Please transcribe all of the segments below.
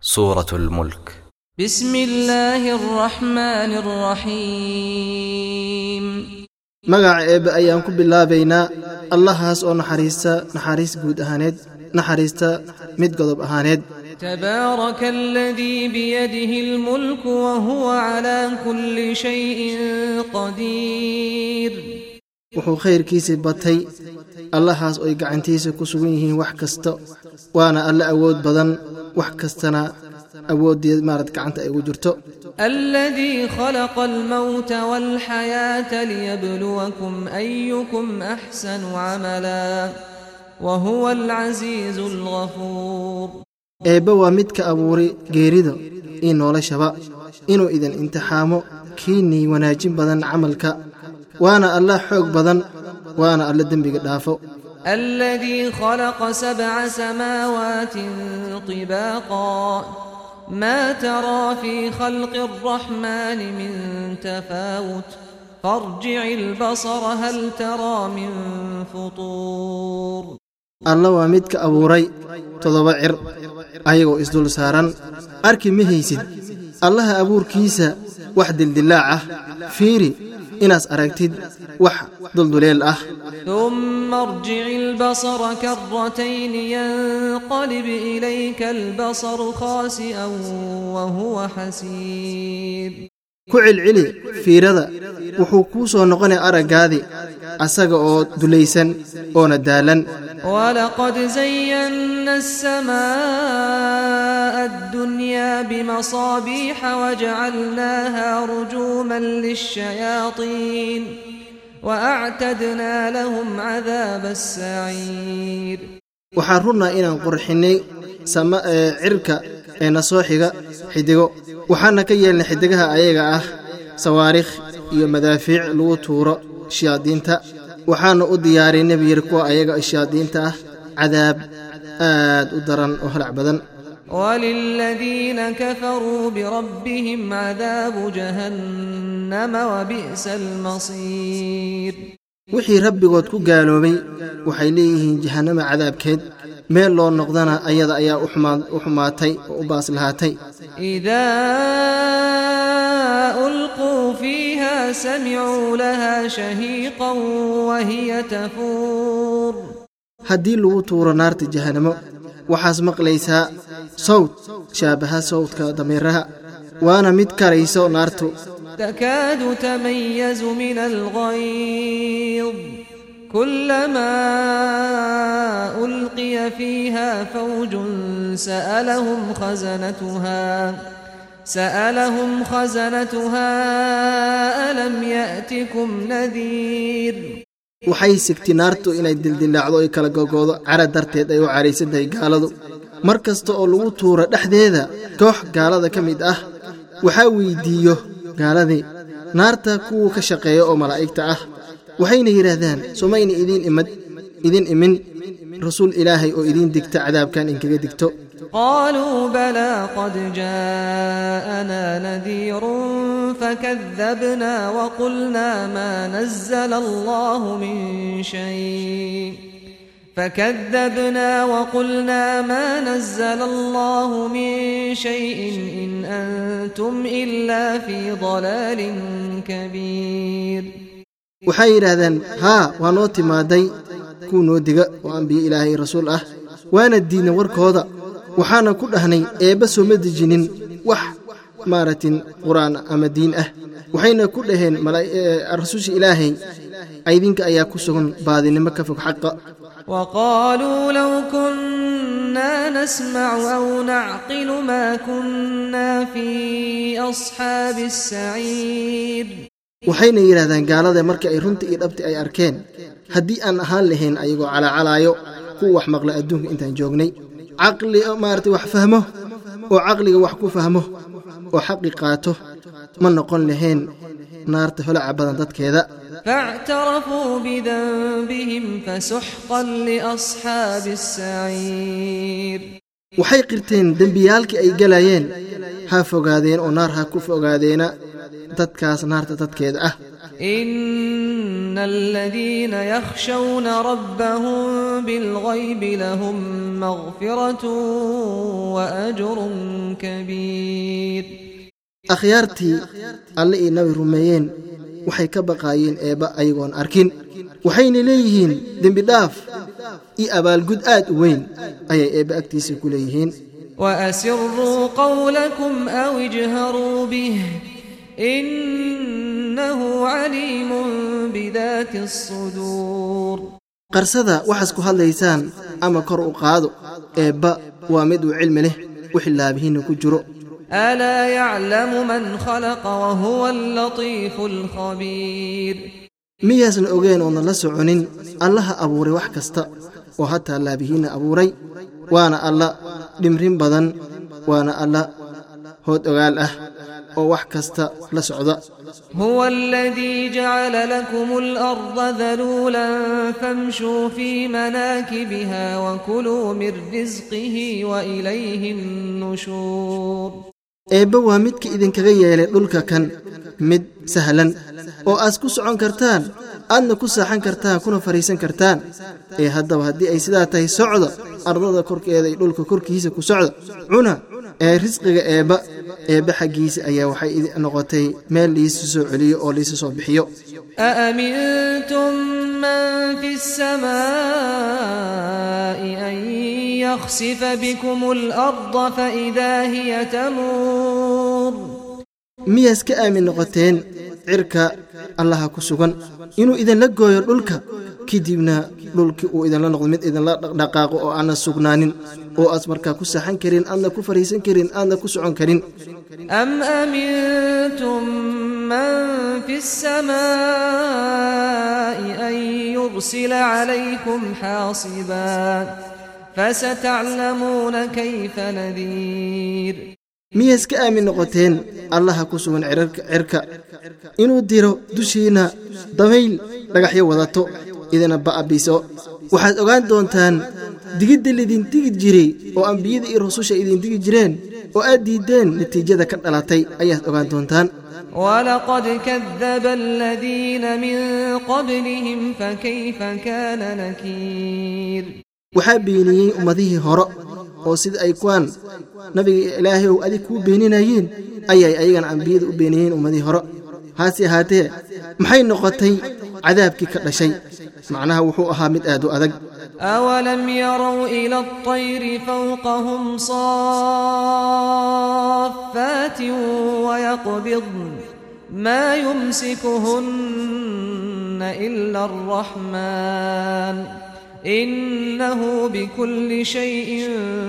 سورة الملك بسم الله الرحمن الرحيم magaca eebbe ayaan ku bilaabaynaa allahaas oo naxariista naxariis guud ahaaneed naxariista mid godob ahaaneed تبارك الذي بيده الملك وهو على كل شيء قدير wuxuu khayrkiisii batay allahaas oy gacantiisa ku sugan yihiin wax kasta waana alle awood badan wax kastana awooddeed maarad gacanta ay ugu jirto. Aladii khalaqa almawta walxayaata liyabluwakum ayukum axsanu camala wa alcasiizu alghafuur eebbe waa midka abuuri geerida iyo noolashaba inuu idin intixaamo kiinnii wanaajin badan camalka waana allah xoog badan waana alla dembiga dhaafo. الذي خلق سبع سماوات طباقا ما ترى في خلق الرحمن من تفاوت فارجع البصر هل ترى من فطور alla waa midka abuuray toddoba cir ayagoo isdul saaran arki ma haysid allaha abuurkiisa wax dildilaac ah fiiri inaas aragtid wax dulduleel ah. uma arjic lbasara karatayn ynqalib ilayka albasaru khaasi'an wahuwa xasiir ku celceli fiirada wuxuu kuu soo noqonay araggaadi asaga oo dulaysan oona daalan الدنيا بمصابيح وجعلناها رجوما للشياطين وأعتدنا لهم عذاب السعير waxaan runnaa inaan qurxinnay sama ee cirka ee na soo xiga xidigo waxaana ka yeelnay xidigaha ayaga ah sawaarikh iyo madaafiic lagu tuuro shayaadiinta waxaana u diyaarinay biyir kuwa ayaga shayaadiinta ah cadaab aad u daran oo halac badan وللذين كفروا بربهم عذاب جهنم وبئس المصير wixii rabbigood ku gaaloobay waxay leeyihiin jahannama cadaabkeed meel loo noqdana ayada ayaa u xumaa- u xumaatay oo u baas lahaatay إذا ألقوا فيها سمعوا لها شهيقا وهي تفور haddii lagu tuuro naarta jahannamo waxaas maqlaysaa sawd shaabaha sawdka dameeraha waana mid karayso naartu. Takaadu tamayazu من algayd kullamaa ulqiya fiiha فوج sa'alahum khazanatuha. سألهم خزنتها ألم يأتكم نذير waxay sigti naartu inay dildillaacdo ay kala gogoodo cara darteed ay u caraysan tahay gaaladu. Mar kasta oo lagu tuuro dhexdeeda koox gaalada ka mid ah waxaa weyddiiyo gaaladii naarta kuwuu ka shaqeeya oo malaa'igta ah. Waxayna yidhaahdaan somayna idiin imad idin imin. Rasuul ilaahay oo idiin digta cadaabkan inkaga digto قالوا بلى قد جاءنا نذير فكذبنا وقلنا ما نزل الله من شيء فكذبنا وقلنا ما نزل الله من شيء إن أنتم إلا في ضلال كبير waxay yidhaahdeen haa waa noo timaaday kuwa noo diga oo ambiye ilaahay rasuul ah waana diidnay warkooda waxaana ku dhahnay eebba sooma dejinin wax maaragtin qur'aan ama diin ah waxayna ku dhaheen malaa- ee, rasuusha ilaahay aydinka ayaa ku sugan baadinimo ka fog xaqa وقالوا لو كنا نسمع أو نعقل ما كنا في أصحاب السعير waxayna yidhaahdaan gaalada markii ay runta iyo dhabti ay arkeen haddii aan ahaan lahayn ayagoo calacalaayo kuwa wax maqla adduunka intaan joognay caqli maaragtay wax fahmo oo caqliga wax ku fahmo oo xaqi qaato ma noqon lahayn naarta holaca badan dadkeeda فاعترفوا بذنبهم فسحقا لأصحاب السعير waxay qirteen dembiyaalkii ay galayeen ha fogaadeen oo naar ha ku fogaadeena dadkaas naarta dadkeeda ah إن الذين يخشون ربهم بالغيب لهم مغفرة وأجر كبير akhyaartii alle iyo nabi rumeeyeen waxay ka baqaayeen eebba ayagoon arkin. Waxayna leeyihiin dembidhaaf iyo abaalgud aad u weyn ayay eebba agtiisa ku leeyihiin. Wasiruu qawlakum aw ijharuu bih innahu caliimun bidaati suduur qarsada waxaas ku hadlaysaan ama kor u qaado eebba waa mid uu cilmi leh wixii laabihiinna ku jiro. ألا يعلم من خلق وهو اللطيف الخبير miyaasan ogeen oonan la soconin allaha abuuray wax kasta oo hataa laabihiinna abuuray waana alla dhimrin badan waana alla hood ogaal ah oo wax kasta la socda هو الذي جعل لكم الأرض ذلولا فامشوا في مناكبها وكلوا من رزقه وإليه النشور eebbe waa midka idinkaga yeelay dhulka kan. Mid sahlan oo aad ku socon kartaan aadna ku saaxan kartaan kuna fadhiisan kartaan. Ee haddaba haddii ay sidaa tahay socda ardada korkeeda iyo dhulka korkiisa ku socda cuna ee risqiga eebba eebbe xaggiisa ayaa waxay noqotay meel liisu soo celiyo oo liisu soo bixiyo. aamintum man fi samaa'i an yakhsifa bikum alarda faidaa hiya tamuur miyaad iska aamin noqoteen cirka allaha ku sugan inuu idinla gooyo dhulka kadibna dhulkii uu idinla noqdo mid idinla dhaqdhaqaaqo oo aanad sugnaanin oo aad markaa ku saxan karin aadna ku fadhiisan karin aadna ku socon karin. Am amintum man fi samaa'i an yursila calaykum xaasiba fasataclamuuna kayfa nadiir miyaa iska aamin noqoteen allaha ku sugan cirka. Inuu diro dushiinna damayl dhagaxyo wadato idina ba'abiso waxaad ogaan doontaan digidda lidin digi jiray oo ambiyada iyo rususha idin digi jireen oo aad diiddeen natiijada ka dhalatay ayaad ogaan doontaan. Walaqad kadaba aladiina min qablihim fakayfa kaana nakiir. Waxaa beeniyey ummadihii hore oo sida ay kuwaan nabiga ilaahay ou adig kuu beeninayeen ayay ayagana ambiyada u beeniyeen ummadihii hore. Haase ahaatee maxay noqotay cadaabkii ka dhashay? macnaha wuxuu ahaa mid aad u adag أولم يروا إلى الطير فوقهم صافات ويقبضن ما يمسكهن إلا الرحمن إنه بكل شيء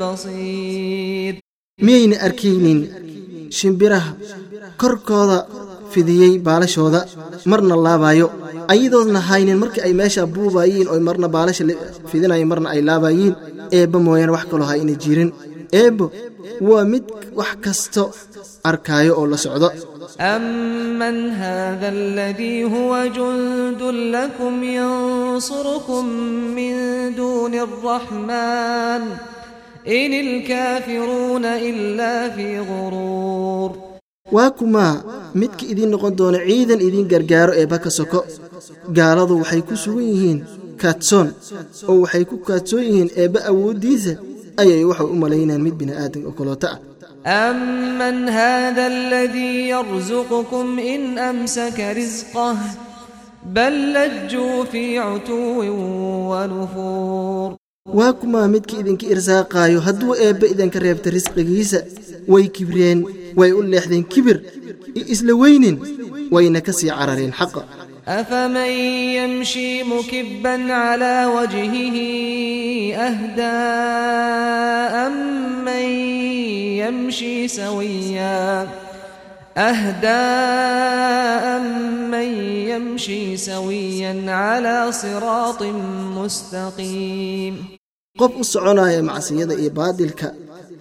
بصير miyayna arkaynin shimbiraha korkooda fidiyey baalashooda marna laabaayo ayadoodna haynin markii ay meesha buubayiin oo marna baalasha fidinayo marna ay laabayiin eebba mooyaane wax kaloo ha ina jirin eebbo waa mid wax kasto arkaayo oo la socdo أمن هذا الذي هو جند لكم ينصركم من دون الرحمن إن الكافرون إلا في غرور waa kumaa midka idiin noqon doona ciidan idiin gargaaro ee baka soko. Gaaladu waxay ku sugan yihiin kaadsoon oo waxay ku kaadsoon yihiin eebba awooddiisa ayay waxay u malaynayaan mid bini aadan oo kalooto ah. Amman haada aladii yarsuqukum in amsaka risqah bal lajjuu fii cutuwin wanufuur waa kumaa midka idinka irsaaqaayo hadduu eebba idanka reebta risqigiisa way kibreen way u leexdeen kibir iyo isla weynin wayna ka sii carareen xaqa أفمن يمشي مكبا على وجهه أهدى أمن يمشي سويا أهدى أمن يمشي سويا على صراط مستقيم qof u soconaya macsiyada iyo baadilka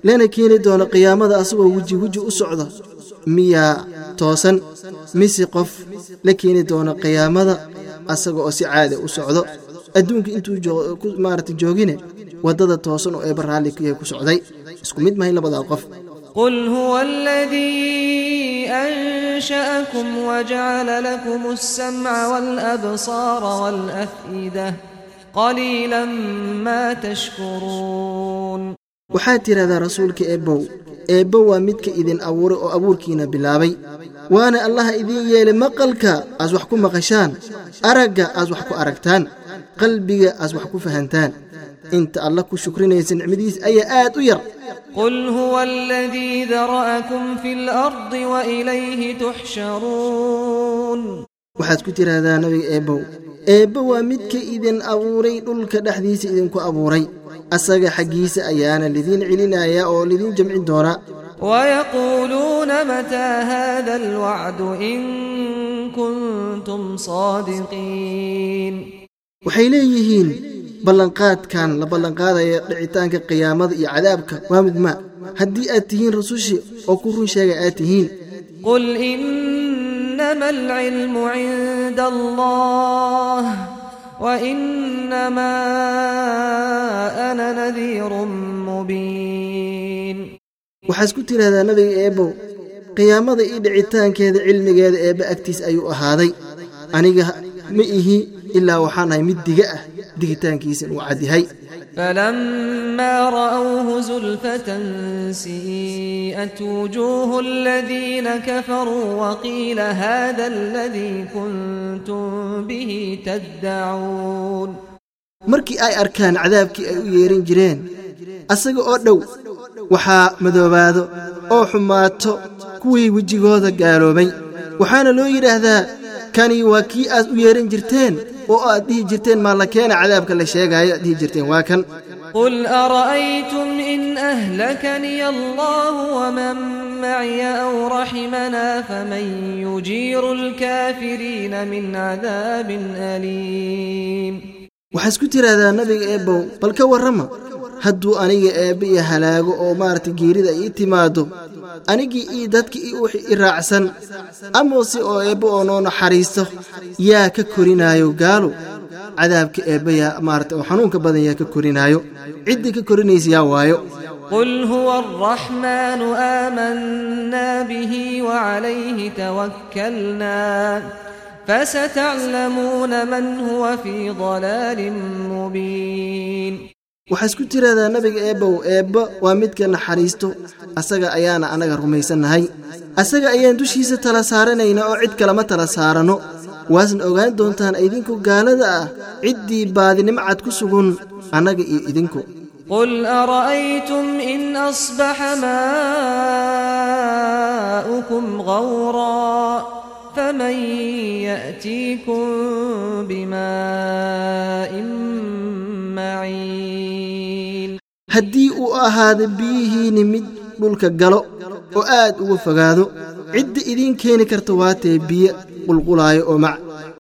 lana keeni doono qiyaamada asagoo weji weji u socda miyaa toosan mise qof la keeni doono qiyaamada asaga oo si caada u socdo adduunka intuu maarata joogine waddada toosan oo eeba raalli ku yahay ku socday isku mid mahay labadaa qof قل هو الذي أنشأكم وجعل لكم السمع والأبصار والأفئدة قليلا ما تشكرون waxaad tidhahdaa rasuulka eebbow eebbo waa midka idin abuuray oo abuurkiina bilaabay. Waana allaha idiin yeelay maqalka aas wax ku maqashaan. Aragga aas wax ku aragtaan. Qalbiga aas wax ku fahantaan. Inta alla ku shukrinaysa nicmadiisa ayaa aad u yar. Qul huwa aladii dara'akum fi lardi wa tuxsharuun. Waxaad ku tidhaahdaa nabiga eebbow eebbo waa midka idin abuuray dhulka dhexdiisa idinku abuuray asaga xaggiisa ayaana lidiin celinaya oo lidiin jamci doona. wayaquuluuna mataa hada alwacdu in kuntum saadiqiin waxay leeyihiin ballanqaadkan la ballanqaadaya dhicitaanka qiyaamada iyo cadaabka waa mid haddii aad tihiin rasushi oo ku run sheega aad tihiin qul inama alcilmu cinda allah وإنما أنا نذير مبين waxaad ku tidhaahdaa nabiga eebbow qiyaamada iyo dhicitaankeeda cilmigeeda eebba agtiis ayuu ahaaday aniga ma ihi ilaa waxaan ahay mid diga ah digitaankiisa inuu cadyahay فلما رأوه زلفة سيئت وجوه الذين كفروا وقيل هذا الذي كنتم به تدعون markii ay arkaan cadaabkii ay u yeeran jireen asaga oo dhow waxaa madoobaado oo xumaato kuwii wejigooda gaaloobay waxaana loo yidhaahdaa kani waa kii aad u yeeran jirteen oo aad dhihi jirteen maa la keena cadaabka la sheegaayo aad dhihi jirteen waa kan قل أرأيتم إن أهلكني الله ومن معي أو رحمنا فمن يجير الكافرين من عذاب أليم waxaad ku tidhaahdaa nabiga eebbow bal ka warrama hadduu aniga eebbe iyo halaago oo maaragtay geerida ii timaaddo anigii iyo dadkii iyo wixii i raacsan amase oo eebbe oo noo naxariisto yaa ka korinaayo gaalo cadaabka eebbe yaa maaragtay oo xanuunka badan yaa ka korinaayo ciddii ka korinaysa yaa waayo قل هو الرحمن آمنا به وعليه توكلنا فستعلمون من هو في ضلال مبين waxaa isku tiraahdaa nebiga eebbow eebbo waa midka naxariisto. Asaga ayaana annaga rumaysannahay asaga ayaan dushiisa tala saaranayna oo cid kalama tala saarano. Waasna ogaan doontaan idinku gaalada ah ciddii baadinimo cad ku sugun annaga iyo idinku. Qul ara'aytum in asbaxa maa'ukum hawraa faman ya'tiikum bimaa'in معين haddii uu ahaada biyihiinni mid dhulka galo oo aad uga fogaado cidda idiin keeni karta waatee biyo qulqulaayo oo mac